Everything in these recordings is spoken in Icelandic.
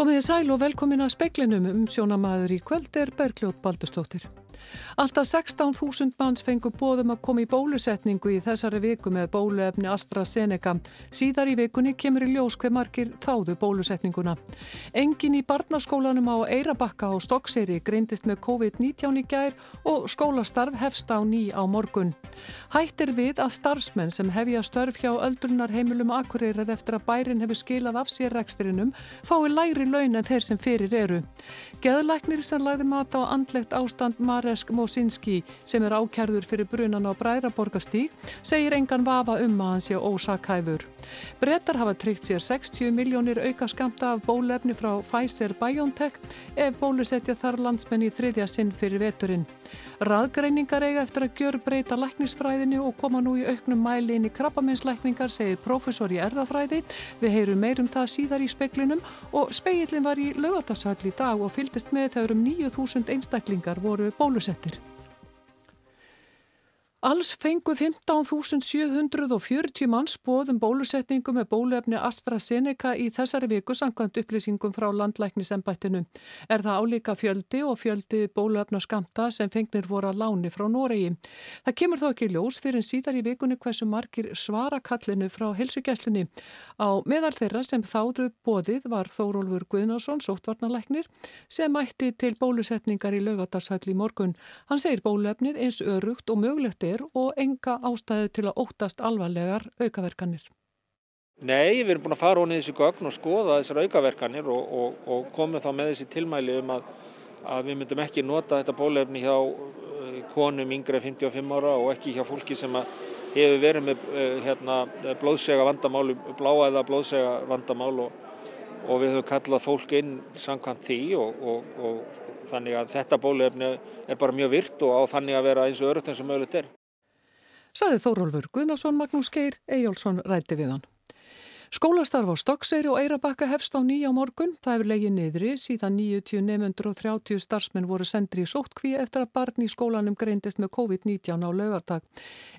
Komið í sæl og velkomin að speiklinum um sjónamaður í kvöld er Bergljót Baldustóttir. Alltaf 16.000 manns fengur bóðum að koma í bólusetningu í þessari viku með bóluefni AstraZeneca. Síðar í vikunni kemur í ljós hver margir þáðu bólusetninguna. Engin í barnaskólanum á Eirabakka og Stokkseri greindist með COVID-19 í gær og skólastarf hefst á ný á morgun. Hættir við að starfsmenn sem hefja störf hjá öldrunarheimilum akureyrar eftir að bærin hefur skilað af sér reksturinnum fái læri laun en þeir sem fyrir eru. Geðlæknir sem lagði mat á andlegt ástand Maresk Mosinski sem er ákjærður fyrir brunan á Bræðraborgastík segir engan vafa um að hann sé ósakæfur. Brettar hafa tryggt sér 60 miljónir auka skamta af bólefni frá Pfizer-BioNTech ef bólusetja þar landsmenn í þriðja sinn fyrir veturinn. Raðgreiningar eiga eftir að gjör breyta læknisfræðinu og koma nú í auknum mæli inn í krabbaminslækningar, segir profesor í erðafræði. Við heyrum meirum það síðar í speiklinum og speillin var í lögartasöll í dag og fylgist með þegar um 9000 einstaklingar voru bólusettir. Alls fengu 15.740 manns bóðum bólusetningu með bóluefni AstraZeneca í þessari viku samkvæmt upplýsingum frá landlæknisembættinu. Er það álíka fjöldi og fjöldi bóluefna skamta sem fengnir voru að láni frá Noregi. Það kemur þó ekki ljós fyrir síðar í vikunni hversu margir svara kallinu frá helsugæslunni. Á meðal þeirra sem þáðu bóðið var Þórólfur Guðnarsson, sóttvarnalæknir, sem mætti til bólusetningar í lögadarsvæll í morgun. Hann segir bóluefnið eins örugt og mögulegt er og enga ástæðu til að óttast alvarlegar aukaverkanir. Nei, við erum búin að fara honið þessi gögn og skoða þessar aukaverkanir og, og, og komum þá með þessi tilmæli um að, að við myndum ekki nota þetta bólefni hjá uh, konum yngre 55 ára og ekki hjá fólki sem hefur verið með uh, hérna, blóðsega vandamál, bláæða blóðsega vandamál og, og við höfum kallað fólk inn samkvæmt því og þannig að þetta bólefni er bara mjög virt og á þannig að vera eins og örugt eins og mögulegt er saði Þórólfur Guðnason Magnús Geir Ejjálsson rætti við hann. Skólastarf á Stokkseyri og Eirabakka hefst á nýja morgun. Það hefur legið niðri síðan 90 nefnundur og 30 starfsmenn voru sendri í sóttkví eftir að barn í skólanum greindist með COVID-19 á laugardag.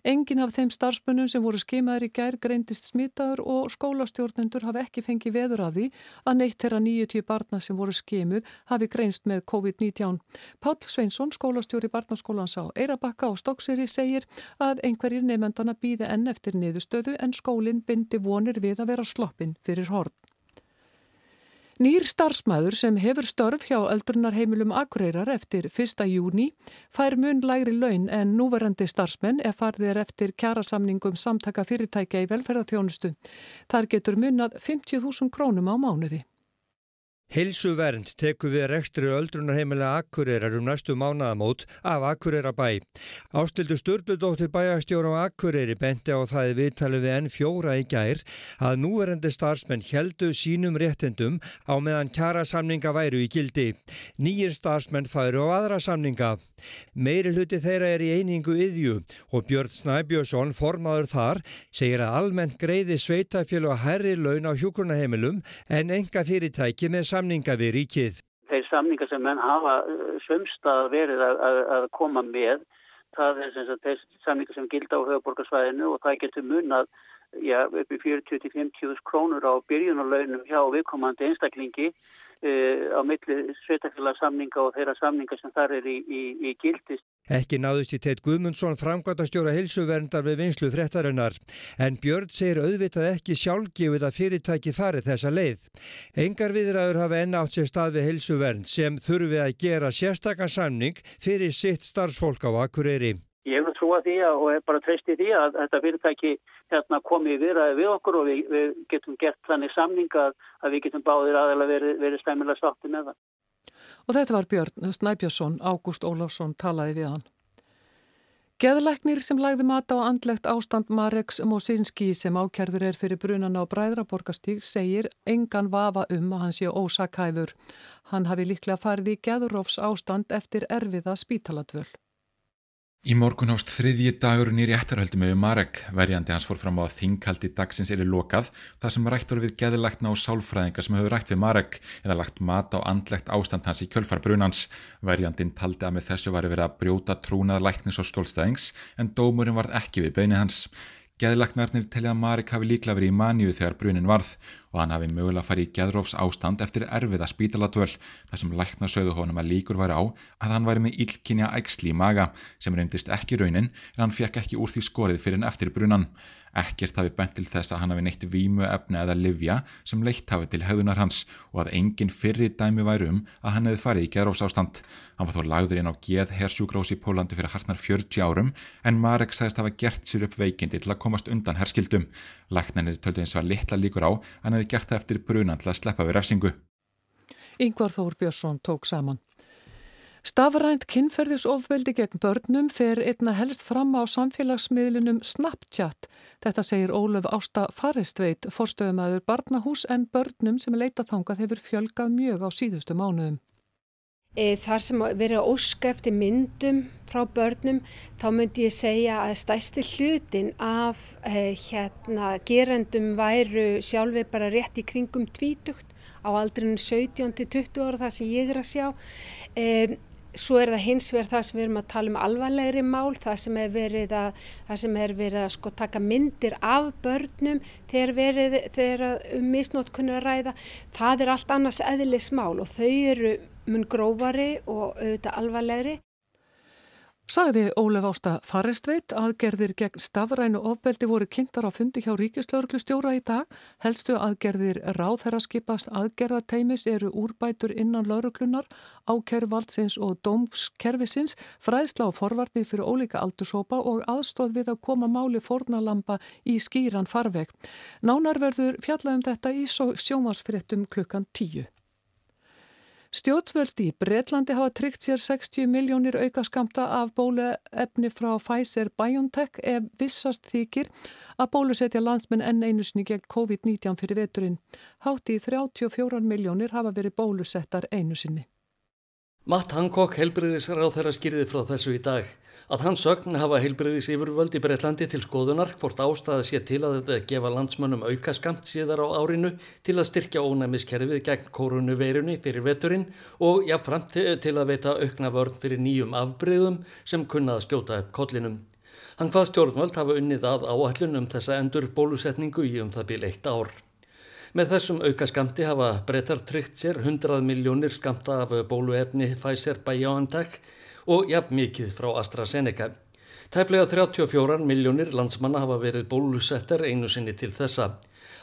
Engin af þeim starfsmennum sem voru skimaður í gær greindist smitaður og skólastjórnendur hafi ekki fengið veður af því að neitt þeirra 90 barna sem voru skimuð hafi greinst með COVID-19. Pál Sveinsson, skólastjóri barnaskólans á Eirabakka og Stokkseyri segir að einhverjir nefndana býði enn eftir niðurstöðu en skólinn bindi vonir við að vera vera sloppin fyrir horn. Nýr starfsmæður sem hefur störf hjá öldrunarheimilum Akureyrar eftir 1. júni fær mun lægri laun en núverandi starfsmenn ef farðir eftir kjærasamningum samtaka fyrirtækja í velferðarþjónustu. Þar getur munat 50.000 krónum á mánuði. Hilsuvernd tekur við rekstri öldrunarheimilega Akureyrar um næstu mánaðamót af Akureyrabæ. Ástildu Sturldudóttir bæjastjóra á Akureyri benti á það við enn fjóra í gær að núverendi starfsmenn heldu sínum réttindum á meðan kjara samninga væru í gildi. Nýjir starfsmenn færu á aðra samninga. Meiri hluti þeirra er í einingu yðju og Björn Snæbjörnsson, formaður þar, segir að almennt greiði sveitafjölu að herri laun á hjókunaheimilum en enga fyrirtæki með samninga við ríkið. Þeir samninga sem menn hafa uh, sömstað verið að, að, að koma með, það er sem sagt, þeir samninga sem gilda á höfuborgarsvæðinu og það getur munað já, upp í 40-50 krónur á byrjunarlaunum hjá viðkomandi einstaklingi Uh, á milli sveitakfélagsamninga og þeirra samninga sem þar er í, í, í gildist. Ekki náðust í Teit Guðmundsson framkvæmtastjóra hilsuverndar við vinslu fréttarinnar en Björn segir auðvitað ekki sjálfgefið að fyrirtæki fari þessa leið. Engar viðræður hafa ennátt sér stað við hilsuvernd sem þurfi að gera sérstakar fyrir sitt starfsfólk á Akureyri. Ég hef trúa því og hef bara treysti því að þetta fyrirtæki hérna, komi viðraði við okkur og við, við getum gert þannig samninga að við getum báðir aðeins verið, verið stæmilega sátti með það. Og þetta var Björn Snæbjörnsson, Ágúst Ólafsson talaði við hann. Geðleiknir sem lagði mata á andlegt ástand Mareks Mosinski sem ákerður er fyrir brunan á Bræðraborgastík segir engan vafa um að hann sé ósakæfur. Hann hafi líklega farið í geðurófs ástand eftir erfiða spítaladvöld. Í morgun ást þriðji dagurinn í réttarhöldum yfir Marek. Verjandi hans fór fram á að þinghaldi dagsins eru lokað þar sem rætt voru við geðilegna og sálfræðingar sem höfðu rætt við Marek eða lagt mat á andlegt ástand hans í kjölfar brunans. Verjandin taldi að með þessu var verið að brjóta trúnað læknis og skjólstæðings en dómurinn varð ekki við beinið hans. Geðlagnarnir telja að Marek hafi líklega verið í maníu þegar brunin varð og hann hafi mögulega farið í geðrófs ástand eftir erfiða spítaladvöl þar sem læknasauðu honum að líkur væri á að hann væri með ílkinja ægsli í maga sem reyndist ekki raunin en hann fekk ekki úr því skorið fyrir en eftir brunan. Ekkert hafi bent til þess að hann hafi neitt vímu efni eða livja sem leitt hafi til höðunar hans og að engin fyrri dæmi væri um að hann hefði farið í geðrófsástand. Hann var þó lagður inn á geð hersjúgrós í Pólandi fyrir hartnar 40 árum en Marek sagðist hafa gert sér upp veikindi til að komast undan herskildum. Læknarnir töldu eins og að litla líkur á hann hefði gert það eftir brunan til að sleppa við refsingu. Yngvar Þór Björnsson tók saman. Stafrænt kynferðisofveldi gegn börnum fer einna helst fram á samfélagsmiðlunum Snapchat. Þetta segir Ólöf Ásta Faristveit, forstöðumæður barnahús en börnum sem leita þangað hefur fjölgað mjög á síðustu mánuðum. E, þar sem verið óska eftir myndum frá börnum þá myndi ég segja að stæsti hlutin af eh, hérna, gerendum væru sjálfi bara rétt í kringum tvítugt á aldrinu 17 til 20 ára það sem ég er að sjá. Eh, Svo er það hins vegar það sem við erum að tala um alvarlegri mál, það sem er verið að, er verið að sko taka myndir af börnum þegar verið þegar um misnótkunni að ræða. Það er allt annars eðlis mál og þau eru mun grófari og auðvitað alvarlegri. Sagði Ólef Ásta Farestveit aðgerðir gegn stafrænu ofbeldi voru kynntar á fundi hjá Ríkislauglustjóra í dag. Helstu aðgerðir ráðherraskipast aðgerðateimis eru úrbætur innan lauruklunar, ákervaldsins og dómskerfisins, fræðsla og forvarnir fyrir ólíka aldursópa og aðstóð við að koma máli fornalampa í skýran farveg. Nánar verður fjallað um þetta í sjómasfréttum klukkan tíu. Stjórnvöldi í Breitlandi hafa tryggt sér 60 miljónir aukaskamta af bóluefni frá Pfizer-BioNTech ef vissast þykir að bólusetja landsmenn enn einusni gegn COVID-19 fyrir veturinn. Hátt í 34 miljónir hafa verið bólusettar einusinni. Matt Hancock helbriðisar á þeirra skýrði frá þessu í dag að hans sögn hafa heilbriðis yfirvöld í Breitlandi til skoðunar hvort ástæða sé til að þetta gefa landsmönnum auka skamt síðar á árinu til að styrkja ónæmiskerfið gegn koronaveirunni fyrir veturinn og jáfnframt til að veita aukna vörn fyrir nýjum afbreyðum sem kunnað skjóta upp kollinum. Hann hvað stjórnvöld hafa unnið að áallun um þessa endur bólusetningu í um það bíl eitt ár. Með þessum auka skamti hafa breytar tryggt sér 100 miljónir skamta af bóluefni Pfizer BioNTech og jafn mikið frá AstraZeneca. Tæplega 34 miljónir landsmanna hafa verið bólusettar einu sinni til þessa.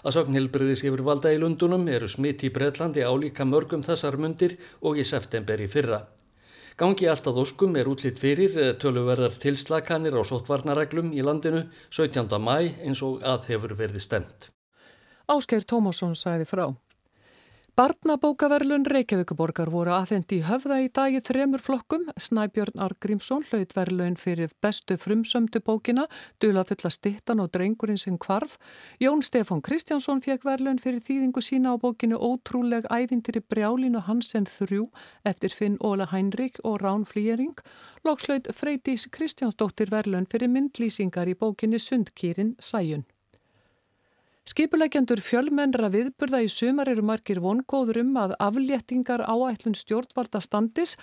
Að sögn hilbriðis yfir valda í Lundunum eru smitt í Breitlandi álíka mörgum þessar mundir og í september í fyrra. Gangi alltaf óskum er útlýtt fyrir töluverðar tilslakanir á sótvarnareglum í landinu 17. mæ eins og að hefur verið stemt. Ásker Tómasson sæði frá. Barnabókaverlun Reykjavíkuborgar voru aðendi í höfða í dagi þremur flokkum. Snæbjörn Argrímsson hlaut verlun fyrir bestu frumsömdu bókina, Dula fulla stittan og drengurinn sem kvarf. Jón Stefán Kristjánsson fekk verlun fyrir þýðingu sína á bókinu Ótrúleg ævindir í brjálinu Hansen 3 eftir Finn Óla Hænrik og Rán Flýjering. Lókslaut Freydís Kristjánsdóttir verlun fyrir myndlýsingar í bókinu Sundkýrin Sæjun. Skipuleikjandur fjölmennra viðburða í sumar eru margir vongóður um að afléttingar áætlun stjórnvalda standis.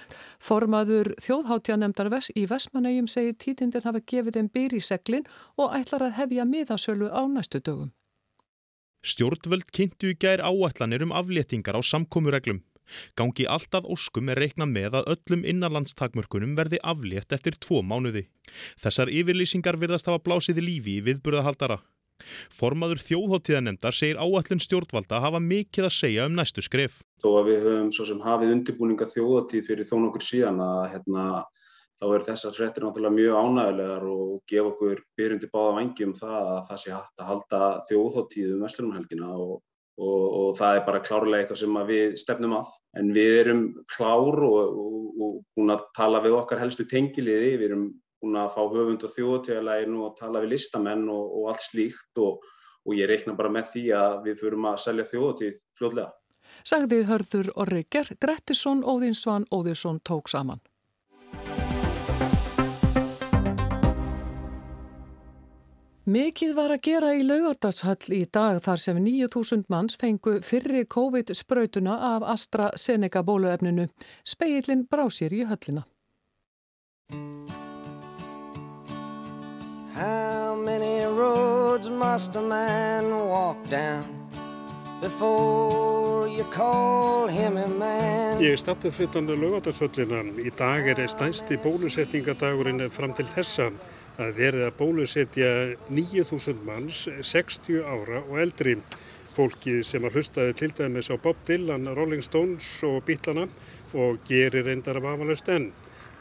Formaður þjóðháttjanemdar í Vesmanægjum segir títindir hafa gefið þeim byr í seglin og ætlar að hefja miðasölu á næstu dögum. Stjórnvöld kynntu í gær áætlanir um afléttingar á samkómureglum. Gangi alltaf óskum er reikna með að öllum innanlandstakmörkunum verði aflétt eftir tvo mánuði. Þessar yfirlýsingar virðast hafa blásið lífi í viðburðahaldara. Formaður þjóðháttíðanemdar segir áallin stjórnvalda hafa mikið að segja um næstu skref. Þó að við höfum svo sem hafið undirbúninga þjóðháttíð fyrir þó nokkur síðan að hérna, þá er þessar hrettir náttúrulega mjög ánægulegar og gefa okkur byrjundi báða vangi um það að það sé hægt að halda þjóðháttíð um Vestlunumhelgina og, og, og það er bara klárlega eitthvað sem við stefnum að. En við erum klár og, og búin að tala við okkar helstu tengiliði, við erum búin að fá höfund og þjóðtjóðalægin og tala við listamenn og, og allt slíkt og, og ég reikna bara með því að við förum að selja þjóðtíð fljóðlega. Sagði hörður Orriger, Grettisson, Óðinsson, Óðinsson tók saman. Mikið var að gera í laugartashöll í dag þar sem 9000 manns fengu fyrri COVID-sprautuna af AstraZeneca bóluefninu. Speillin brá sér í höllina. How many roads must a man walk down before you call him a man Ég staftur fyrir laugartashöllina. Í dag er stænsti bólusetningadagurinn fram til þessa. Það er verið að bólusetja 9000 manns, 60 ára og eldri. Fólki sem að hlustaði til dæmis á Bob Dylan, Rolling Stones og Beatlana og gerir reyndar af afalust enn.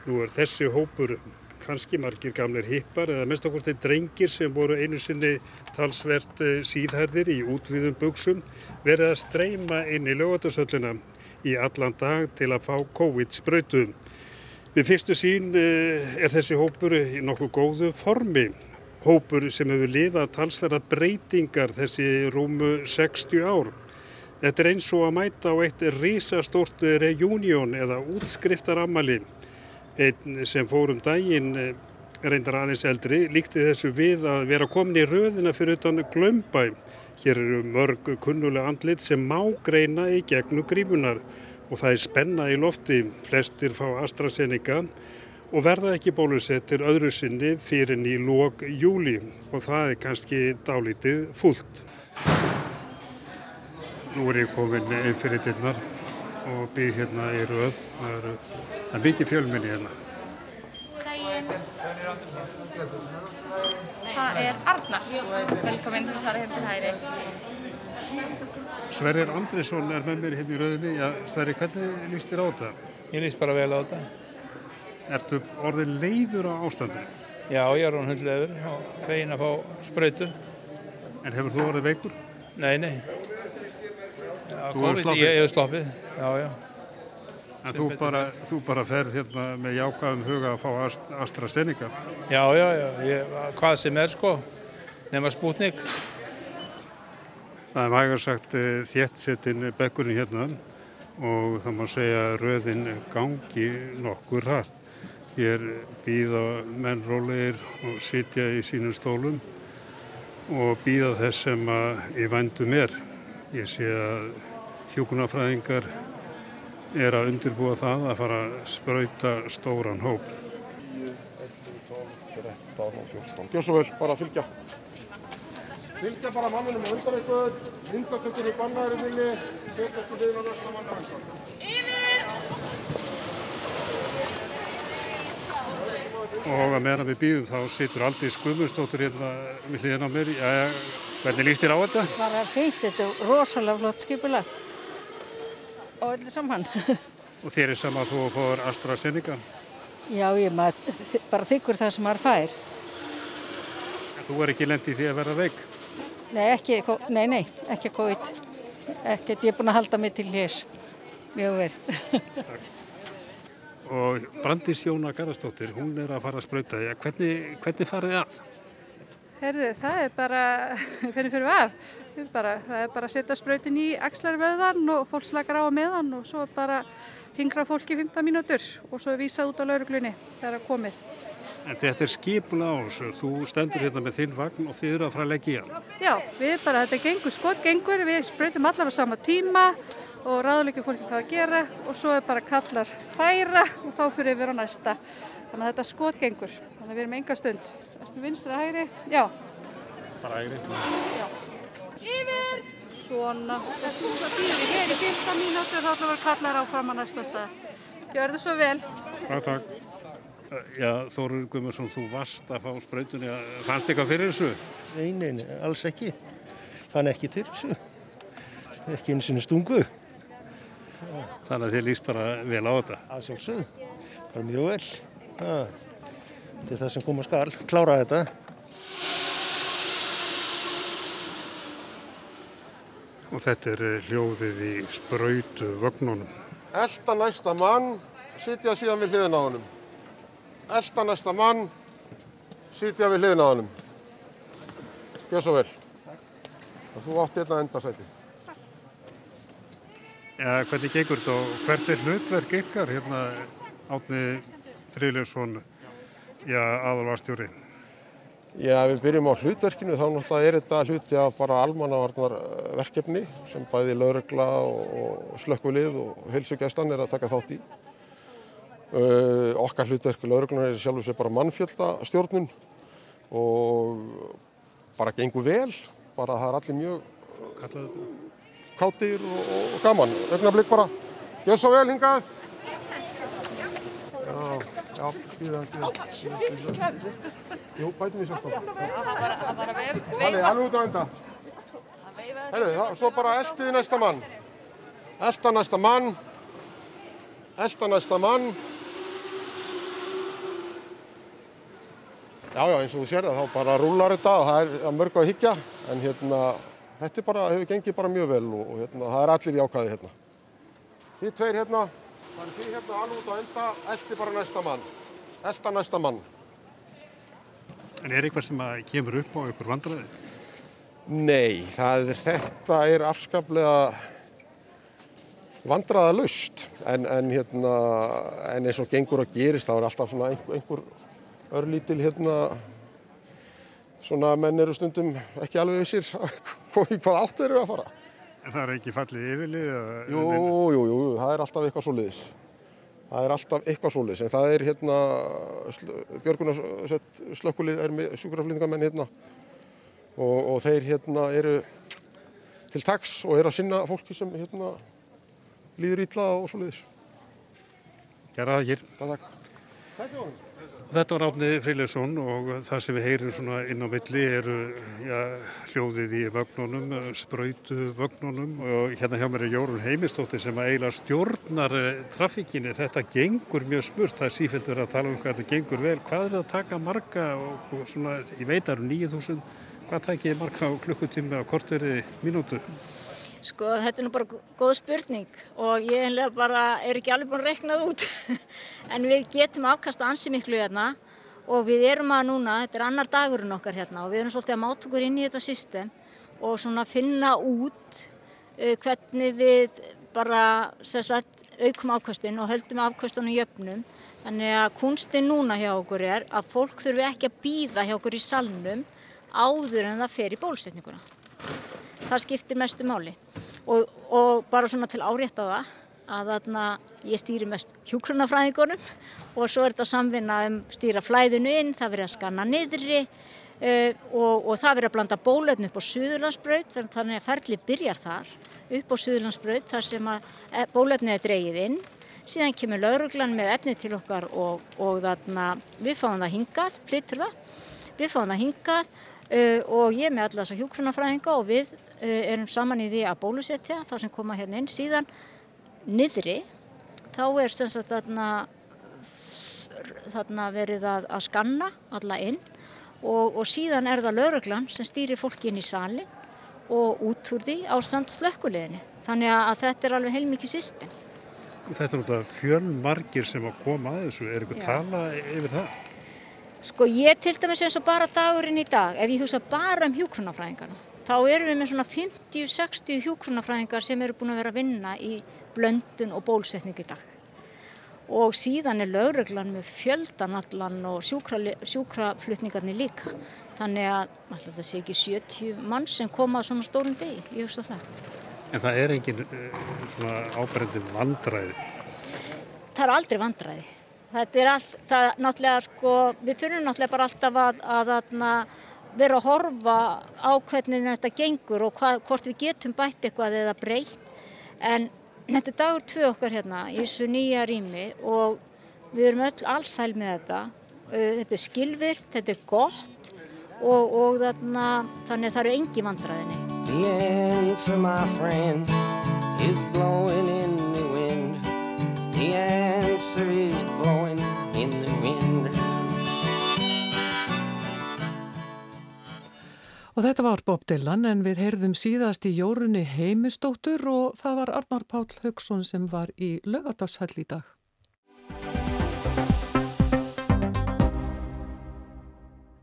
Nú er þessi hópur kannski margir gamleir hippar eða mest okkur þeir drengir sem voru einu sinni talsvert eh, síðhærðir í útvíðum buksum verið að streyma inn í lögatarsöllina í allan dag til að fá COVID-spröytum. Við fyrstu sín eh, er þessi hópur í nokkuð góðu formi. Hópur sem hefur lifað talsverða breytingar þessi rúmu 60 ár. Þetta er eins og að mæta á eitt risastórt reunion eða útskriftarammali. Einn sem fórum daginn eh, reyndar aðeins eldri líkti þessu við að vera komin í röðina fyrir utan glömbæ. Hér eru mörg kunnulega andlit sem má greina í gegnum grímunar og það er spenna í lofti. Flestir fá AstraZeneca og verða ekki bólusettir öðru sinni fyrir ný lók júli og það er kannski dálítið fullt. Nú er ég komin einn fyrir dinnar og býð hérna í röð. Það er, það er mikið fjölminni hérna. Það er Arnar. Velkomin til Sara heim til hæri. Sverrir Andrisson er með mér hérna í rauninni. Já, Sverrir, hvernig líst þér á þetta? Ég líst bara vel á þetta. Ertu orðin leiður á ástandinu? Já, ég er orðin hundleður og fegin að fá spröytu. En hefur þú orðið veikur? Nei, nei. Já, þú hefur sloppið? Ég hefur sloppið, já, já. En þú bara, þú bara ferð hérna með jákaðum huga að fá AstraZeneca? Já, já, já. Ég, hvað sem er sko, nema Sputnik. Það er vægar sagt eh, þéttsettin bekkurinn hérna og það má segja röðin gangi nokkur hratt. Hér býða menn rólegir og sitja í sínum stólum og býða þess sem að í vandum er. Ég sé að hjókunarfræðingar er að undirbúa það að fara að spröyta stóran hóp. 10, 11, 12, 13 og 14. Gjör svo vel, bara fylgja. Fylgja bara mannunum undan ykkur, myndatökir í bannaðri villi, setja ekki við á næsta manna. Yfir! Og að meðan við býðum þá situr aldrei skumustóttur hérna við hlýðin á mér. Jæja, hvernig líst þér á þetta? Bara fint, þetta er rosalega flott skipulag og allir saman. og þér er sama að þú fóður AstraZeneca? Já, ég maður bara þykkur það sem maður fær. En þú er ekki lendið því að verða veik? Nei, ekki, nei, nei, ekki COVID. Ekkert, ég er búin að halda mig til hér. Mjög vel. og Brandis Jóna Garðarstóttir, hún er að fara að spröyta. Ja, hvernig, hvernig farið af? Herðu, það er bara, hvernig fyrir við af? Bara, það er bara að setja spröytin í axlarvöðan og fólk slakar á að meðan og svo bara hingra fólki 15 mínútur og svo vísað út á lauruglunni þegar það komið. En þetta er skipula á þessu, þú stendur hérna með þinn vagn og þið eru að fara að leggja í hann. Já, við bara, þetta gengur skott gengur, við spröytum allar á sama tíma og ráðleikum fólki hvað að gera og svo er bara kallar færa og þá fyrir við á næsta. Þannig að þetta skott gengur, þannig að við erum enga stund. Erstu vinstra hægri? Já. Bara hægri? Já. Yfir! Svona, og býðum við hér í 15 mínútur þá ætlum við að kallar áfram á næsta stað. Gjör það svo vel. Takk, takk. Já, Þórur Guðmursson, þú varst að fá spröytunni. Fannst eitthvað fyrir þessu? Nei, nei, nei, alls ekki. Fann ekki til þessu. Ekki eins og stungu. Þannig að þið líst bara vel á þetta? Að sjálfsögðu. Bara mjög vel. Er það sem koma skal. Klára þetta. Og þetta er hljóðið í spröytu vögnunum. Elda næsta mann, sitja síðan við hliðin á honum elda næsta mann, sitja við hliðin á hannum. Gjör svo vel. Og þú átti hérna endarsætið. Ja, hvernig gengur þetta og hvert er hlutverk ykkar hérna átni Tríljusson, já, aðalvarstjóri? Já, við byrjum á hlutverkinu, þá náttúrulega er þetta hluti af bara almannavarnarverkefni sem bæði laurugla og slökkvilið og heilsugjastan er að taka þátt í. Uh, okkar hlutverku lauruglunar er sjálfur sér bara mannfjöldastjórnun og bara gengur vel, bara það er allir mjög káttir og, og gaman. Ögnablik bara, gjör svo vel hingað. Já, býða, býða, býða. Jú, bætum við sérstofn. Halli, alveg út á enda. Herru, svo bara eldiði næsta mann. Elda næsta mann. Elda næsta mann. Já, já, eins og þú sér það, þá bara rúlar þetta og það er mörg að higgja. En hérna, þetta bara, hefur gengið bara mjög vel og, og hérna, það er allir jákvæðir hérna. Þið tveir hérna. Er því hérna alveg út á enda, eldi bara næsta mann. Elda næsta mann. En er eitthvað sem kemur upp á einhver vandræði? Nei, er, þetta er afskaplega vandræða lust. En, en, hérna, en eins og gengur að gerist, þá er alltaf einhver, einhver örlítil hérna, svona menn eru stundum ekki alveg vissir hvað átt þeir eru að fara. En það er ekki fallið yfirlið? Jú, jú, jú, það er alltaf eitthvað svo liðis. Það er alltaf eitthvað svo liðis, en það er hérna, Björgunarsett slökkulið er með sjúkraflýtingamenn hérna og, og þeir hérna eru til taks og eru að sinna fólki sem hérna líður ítla og svo liðis. Gjara það hér. Takk. Takk. Þetta var Átni Freylersson og það sem við heyrum svona inn á milli eru já, hljóðið í vögnunum, spröytu vögnunum og hérna hjá mér er Jórun Heimistóttir sem að eiginlega stjórnar eh, trafíkinni. Þetta gengur mjög smurt, það er sífæltur að tala um hvað þetta gengur vel. Hvað er að taka marga og, og svona, ég veit að það eru 9000, hvað takið marga klukkutími á kortverði mínútu? Sko þetta er nú bara góð spurning og ég einlega bara er ekki alveg búin að rekna það út. En við getum afkasta ansi miklu hérna og við erum að núna, þetta er annar dagurinn okkar hérna og við erum svolítið að máta okkur inn í þetta system og svona finna út uh, hvernig við bara sagt, aukum afkastin og höldum afkastunum jöfnum. Þannig að kunstin núna hjá okkur er að fólk þurfi ekki að býða hjá okkur í salnum áður en það fer í bólusetninguna það skiptir mestu máli. Og, og bara svona til árétt á það að þarna ég stýri mest hjókrunafræðingunum og svo er þetta samvinna um stýra flæðinu inn, það verið að skanna niðri uh, og, og það verið að blanda bólöfn upp á Suðurlandsbraut þannig að ferli byrjar þar upp á Suðurlandsbraut þar sem að e, bólöfnið er dreyið inn. Síðan kemur lauruglan með efni til okkar og, og þarna við fáum það hingað, flyttur það. Við fáum það hingað Uh, og ég með alla þessa hjókrunafræðinga og við uh, erum saman í því að bólusetja þá sem koma hérna inn. Síðan niðri þá er sem sagt þarna, þarna verið að, að skanna alla inn. Og, og síðan er það lauruglan sem stýrir fólki inn í salin og út úr því á samt slökkuleginni þannig að þetta er alveg heilmikið system. Þetta er náttúrulega fjölmargir sem að koma að þessu, er ykkur tala yfir það? Sko ég til dæmis eins og bara dagurinn í dag, ef ég hugsa bara um hjókrunafræðingarna, þá erum við með svona 50-60 hjókrunafræðingar sem eru búin að vera að vinna í blöndun og bólsetning í dag. Og síðan er lauruglan með fjöldanallan og sjúkraflutningarnir líka. Þannig að alltaf það sé ekki 70 mann sem koma á svona stórum degi, ég hugsa það. En það er engin uh, svona ábrendi vandræði? Það er aldrei vandræði. Þetta er allt, það náttúrulega sko, við þurfum náttúrulega bara alltaf að, að, að vera að horfa á hvernig þetta gengur og hvað, hvort við getum bætt eitthvað eða breytt. En þetta er dagur tvö okkar hérna í þessu nýja rými og við erum öll allsæl með þetta. Þetta er skilvirt, þetta er gott og, og þarna, þannig að það eru engi vandraðinni. The answer my friend is blowing in the wind The answer is blowing in the wind Og þetta var Bob Dylan en við heyrðum síðast í jórunni heimistóttur og það var Arnar Pál Haugsson sem var í lögardagshall í dag.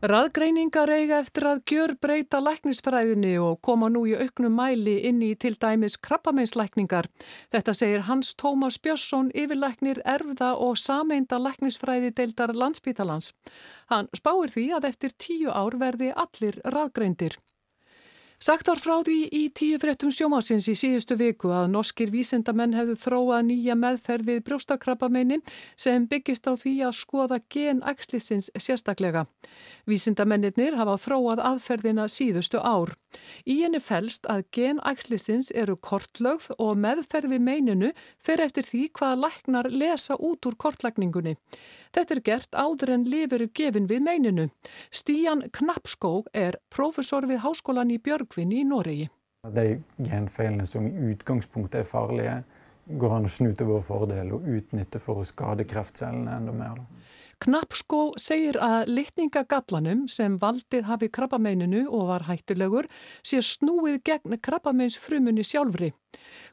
Raðgreiningar eiga eftir að gjör breyta læknisfræðinni og koma nú í auknum mæli inn í til dæmis krabbameinslækningar. Þetta segir Hans Tómas Björnsson yfirlæknir erfða og sameinda læknisfræði deildar landsbítalans. Hann spáir því að eftir tíu ár verði allir raðgreindir. Sagt var frá því í tíu fréttum sjómasins í síðustu viku að norskir vísindamenn hefðu þróað nýja meðferð við brjóstakrabbameini sem byggist á því að skoða genækslisins sérstaklega. Vísindamennir hafa þróað aðferðina síðustu ár. Í henni fælst að genækslisins eru kortlögð og meðferð við meininu fer eftir því hvaða læknar lesa út úr kortlagningunni. Þetta er gert áður en lifuru gefin við meininu. Stíjan Knappskóg er profesor við Háskólan í Björgvin í Noregi. De genfeilene som i utgangspunktet er farlige, går an å snu til vår fordel og utnytte for å skade kreftcellene enda mer. Knappskó segir að litningagallanum sem valdið hafi krabbameininu og var hættulegur sé snúið gegn krabbameinsfrumunni sjálfri.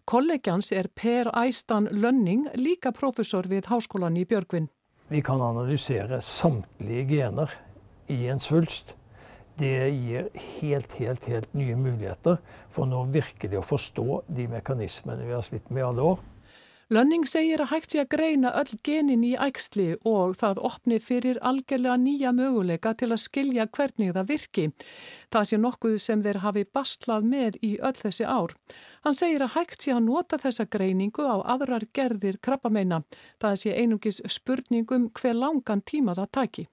Kollegjans er Per Æstan Lönning, líka profesor við Háskólan í Björgvin. Vi kan analysere samtlige gener i en svulst. Det gir helt, helt, helt nye muligheter for nå virkelig å forstå de mekanismene vi har slitt med i alle år. Lönning segir að hægt sé að greina öll genin í ægsli og það opni fyrir algjörlega nýja möguleika til að skilja hvernig það virki. Það sé nokkuð sem þeir hafi bastlað með í öll þessi ár. Hann segir að hægt sé að nota þessa greiningu á aðrar gerðir krabbameina. Það sé einungis spurningum hver langan tíma það taki.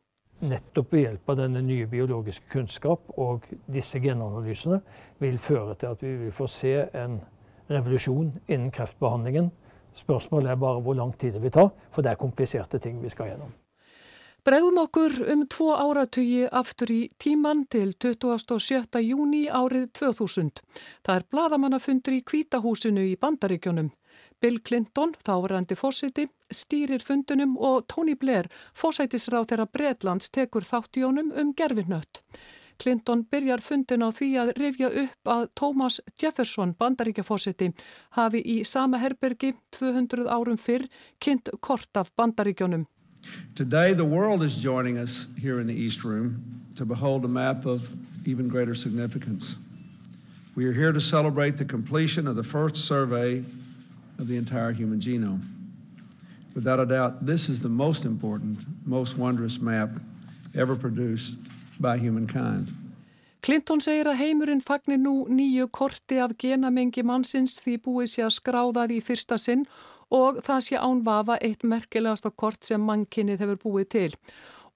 Nettopp ved hjelp av denne nye biologiske kunnskap og disse genanalysene vil føre til at vi vil få se en revolusjon innen kreftbehandlingen Spørsmålet er bare hvor lang tid det vil ta, for det er kompliserte ting vi skal gjennom. Bregðum okkur um tvo áratugi aftur í tíman til 27. júni árið 2000. Það er bladamannafundur í Kvítahúsinu í Bandaríkjónum. Bill Clinton, þáverandi fórsiti, stýrir fundunum og Tony Blair, fórsætisráð þeirra Breitlands, tekur þátt í honum um gerfinnött. Clinton byrjar fundin á því að rifja upp að Thomas Jefferson, bandaríkjafósiti, hafi í sama herbergi 200 árum fyrr kynnt kort af bandaríkjónum. Today the world is joining us here in the East Room to behold a map of even greater significance. We are here to celebrate the completion of the first survey of the entire human genome. Without a doubt, this is the most important, most wondrous map ever produced by humankind. Clinton segir að heimurinn fagnir nú nýju korti af genamengi mannsins því búið sé að skráða því fyrsta sinn og það sé ánvafa eitt merkilegasta kort sem mannkinnið hefur búið til.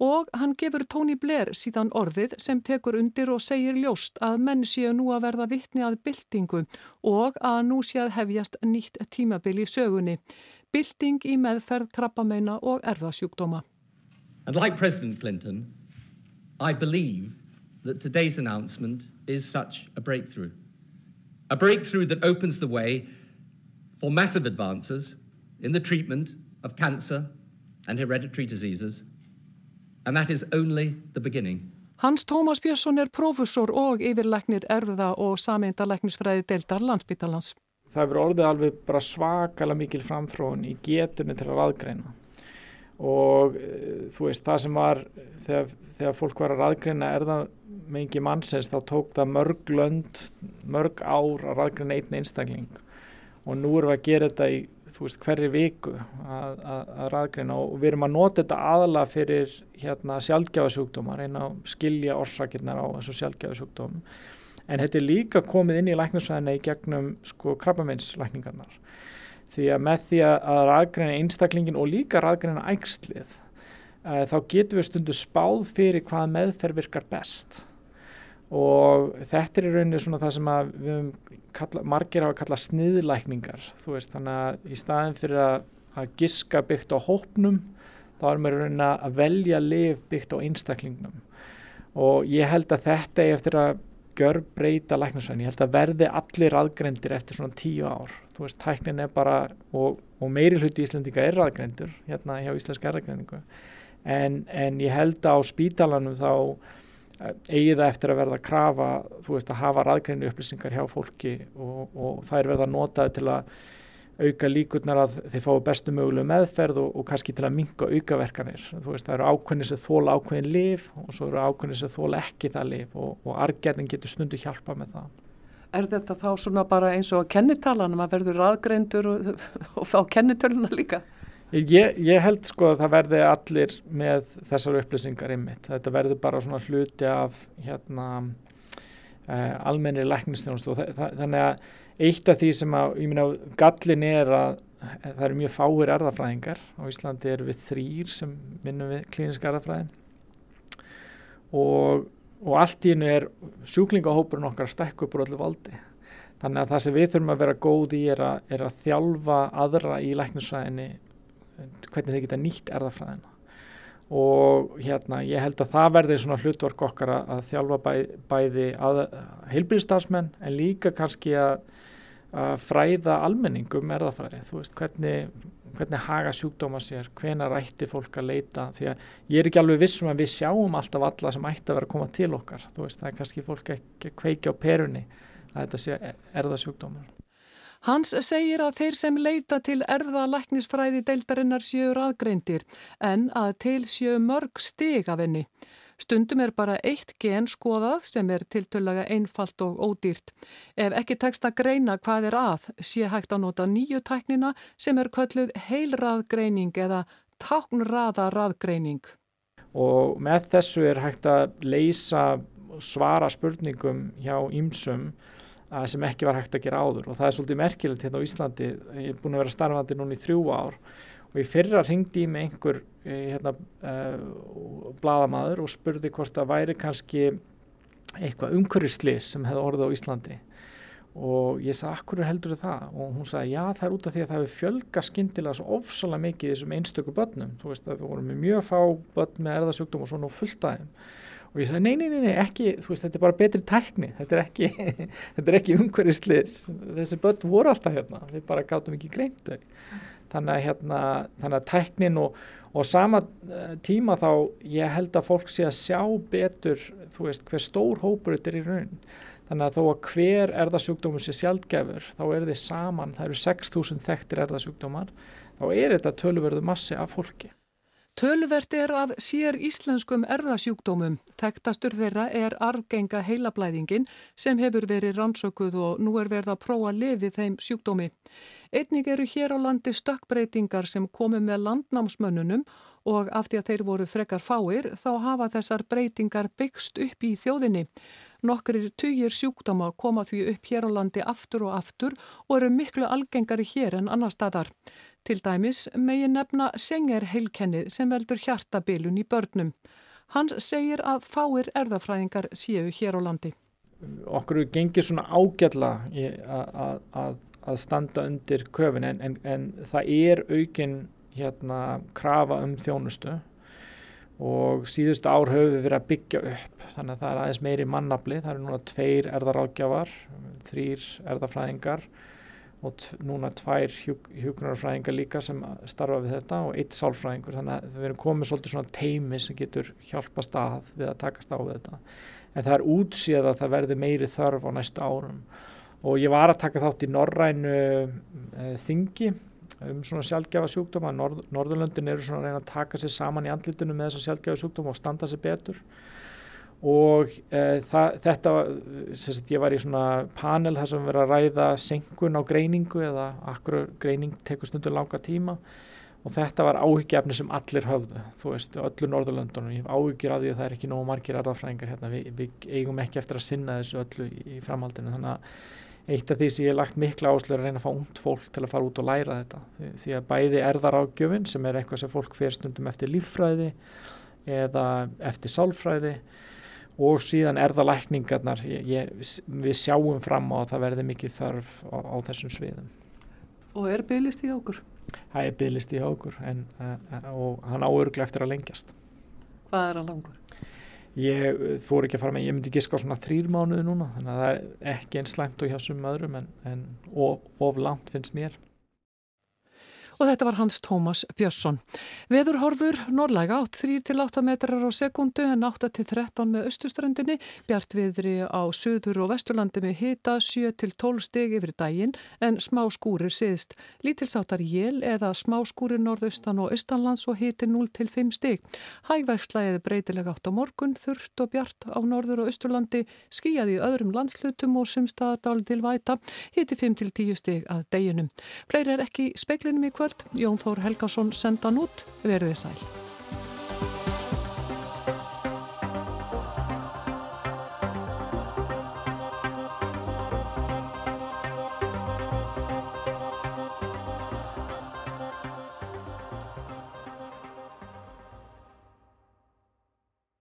Og hann gefur Tony Blair síðan orðið sem tekur undir og segir ljóst að menn séu nú að verða vittni að byltingu og að nú sé að hefjast nýtt tímabil í sögunni. Bylting í meðferð, krabbameina og erðasjúkdóma. And like President Clinton, I believe that today's announcement is such a breakthrough. A breakthrough that opens the way for massive advances in the treatment of cancer and hereditary diseases. And that is only the beginning. Hans Tómas Björnsson er professor og yfirleiknir erða og sameindalæknisfræði deildar landsbytalans. Það verður orðið alveg bara svakalega mikil framþróun í getunni til að raðgreina og eh, þú veist það sem var þegar, þegar fólk var að raðgreina erðamengi mannsins þá tók það mörg lönd, mörg ár að raðgreina einn einstakling. Og nú erum við að gera þetta í veist, hverju viku að, að, að raðgreina. Og við erum að nota þetta aðalega fyrir hérna, sjálfgjafasjúkdóma, reyna að skilja orsakirnar á þessu sjálfgjafasjúkdóma en þetta er líka komið inn í læknarsvæðina í gegnum sko krabbameinslækningarnar því að með því að raðgreina einstaklingin og líka raðgreina ægslið uh, þá getum við stundu spáð fyrir hvað meðferð virkar best. Og þetta er í rauninni svona það sem að kalla, margir hafa kallað sniðlækningar. Þú veist þannig að í staðin fyrir að, að giska byggt á hópnum þá erum við rauninni að velja liv byggt á einstaklingnum. Og ég held að þetta er eftir að gjör breyta læknarsvæðin, ég held að verði allir aðgrendir eftir svona tíu ár þú veist, tæknin er bara og, og meiri hluti íslendinga er aðgrendur hérna hjá íslenska aðgrendingu en, en ég held að á spítalanum þá eh, eigi það eftir að verða að krafa, þú veist, að hafa aðgrendu upplýsingar hjá fólki og, og það er verða að nota til að auka líkurnar að þeir fái bestu mögulegu meðferð og, og kannski til að minka aukaverkanir. Þú veist, það eru ákveðni sem þóla ákveðin lif og svo eru ákveðni sem þóla ekki það lif og, og argerðin getur stundu hjálpa með það. Er þetta þá svona bara eins og kennitalanum að verður aðgreindur og, og fá kennitöluna líka? Ég, ég held sko að það verði allir með þessar upplýsingar ymmit. Þetta verður bara svona hluti af hérna eh, almenni læknistjónust og þannig að eitt af því sem að, ég minna, gallin er að það eru mjög fáir erðafræðingar á Íslandi eru við þrýr sem minnum við klíniska erðafræðin og, og allt í hennu er sjúklingahópurinn okkar að stekka upp úr öllu valdi. Þannig að það sem við þurfum að vera góð í er að, er að þjálfa aðra í læknisfræðinni hvernig þeir geta nýtt erðafræðina og hérna ég held að það verði svona hlutverk okkar að, að þjálfa bæ, bæði heilbyrðistarsmenn en líka kannski að, að fræða almenningum erðafræði, þú veist hvernig, hvernig haga sjúkdóma sér, hvena rætti fólk að leita, því að ég er ekki alveg vissum að við sjáum alltaf alla sem ætti að vera að koma til okkar, þú veist það er kannski fólk ekki að kveikja á perunni að þetta sé erðasjúkdómar. Hans segir að þeir sem leita til erða læknisfræði deildarinnar séu raðgreindir en að til séu mörg stig af henni. Stundum er bara eitt gen skoðað sem er tiltölaga einfalt og ódýrt. Ef ekki tekst að greina hvað er að, sé hægt að nota nýju tæknina sem er kölluð heilraðgreining eða táknraðaraðgreining. Og með þessu er hægt að leysa svara spurningum hjá ýmsum sem ekki var hægt að gera áður og það er svolítið merkilegt hérna á Íslandi ég er búin að vera starfandi núna í þrjú ár og ég fyrra ringdi í mig einhver hérna, uh, bladamadur og spurði hvort það væri kannski eitthvað umhverjuslis sem hefði orðið á Íslandi. Og ég sagði, akkur heldur það? og hún sagði, já það er út af því að það hefur fjölga skindilega svo ofsalega mikið þessum einstöku bönnum, þú veist að við vorum með mjög fá bönn með erðasjúkdóm og svo nú fullt aðeins og ég sagði nei, nei, nei, nei, ekki, þú veist, þetta er bara betri tækni, þetta er ekki, þetta er ekki umhverjuslis, þessi börn voru alltaf hérna, við bara gátum ekki greint þau, þannig að hérna, þannig að tæknin og, og sama eh, tíma þá ég held að fólk sé að sjá betur, veist, hver stór hópur þetta er í raun, þannig að þó að hver erðasjúkdómur sé sjálfgefur, þá er þið saman, það eru 6.000 þekktir erðasjúkdómar, þá er þetta tölverðu massi af fólki. Tölvert er af sér íslenskum erðasjúkdómum. Tektastur þeirra er arfgenga heilablæðingin sem hefur verið rannsökuð og nú er verið að prófa að lifi þeim sjúkdómi. Einnig eru hér á landi stökkbreytingar sem komu með landnámsmönnunum og af því að þeir voru frekar fáir þá hafa þessar breytingar byggst upp í þjóðinni. Nokkur tugir sjúkdóma koma því upp hér á landi aftur og aftur og eru miklu algengari hér en annar staðar. Til dæmis megi nefna Senger heilkennið sem veldur hjartabilun í börnum. Hans segir að fáir erðafræðingar séu hér á landi. Okkur gengir svona ágjalla að, að, að standa undir kröfin en, en, en það er aukin hérna krafa um þjónustu og síðustu ár höfum við verið að byggja upp þannig að það er aðeins meiri mannafli, það eru núna tveir erðarákjafar, þrýr erðafræðingar og núna tvær hjókunarfræðingar líka sem starfa við þetta og eitt sálfræðingur. Þannig að við erum komið svolítið svona teimi sem getur hjálpa stað við að takast á við þetta. En það er útsíð að það verði meiri þörf á næstu árum. Og ég var að taka þátt í Norrænu e, þingi um svona sjálfgefa sjúkdóma Norð, Norðurlöndin eru svona að reyna að taka sér saman í andlitinu með þessa sjálfgefa sjúkdóma og standa sér betur og e, það, þetta, sagt, ég var í svona panel þar sem verið að ræða senkun á greiningu eða akkur greining tekur stundur langa tíma. Og þetta var áhyggjafni sem allir höfðu, þú veist, öllu Norðurlöndunum, ég hef áhyggjur af því að það er ekki nógu margir erðafræðingar hérna, Vi, við eigum ekki eftir að sinna þessu öllu í, framhaldinu, þannig að eitt af því sem ég hef lagt mikla áslur að reyna að fá ungd fólk til að fara út og læra þetta, því, því að bæði erðarágjöfin sem er eitthvað sem fólk fer stundum eftir líffræði eða eftir sálfræði og síðan er það lækningarnar ég, ég, við sjáum fram á að það verði mikið þarf á, á þessum sviðum Og er bygglist í okkur? Það er bygglist í okkur en, og hann áuruglega eftir að lengjast Hvað er hann langur? Ég þór ekki að fara með, ég myndi giska á svona þrýr mánuði núna þannig að það er ekki einn slæmt og hjá sum öðrum en, en of, of langt finnst mér og þetta var Hans Tómas Björnsson. Veðurhorfur norrlæga átt 3-8 metrar á sekundu en 8-13 með östuströndinni, bjart viðri á söður og vesturlandi með hita 7-12 steg yfir daginn en smá skúrir siðst. Lítilsáttar jél eða smá skúrir norðaustan og austanlands og hiti 0-5 steg. Hægvægsla eða breytilega átt á morgun, þurft og bjart á norður og austurlandi, skíjaði í öðrum landslutum og sumstaðadál til væta, hiti 5-10 steg að deginum. Fleiri er ekki speiklinum í kvöld. Jón Þór Helgason sendan út. Verðið sæl.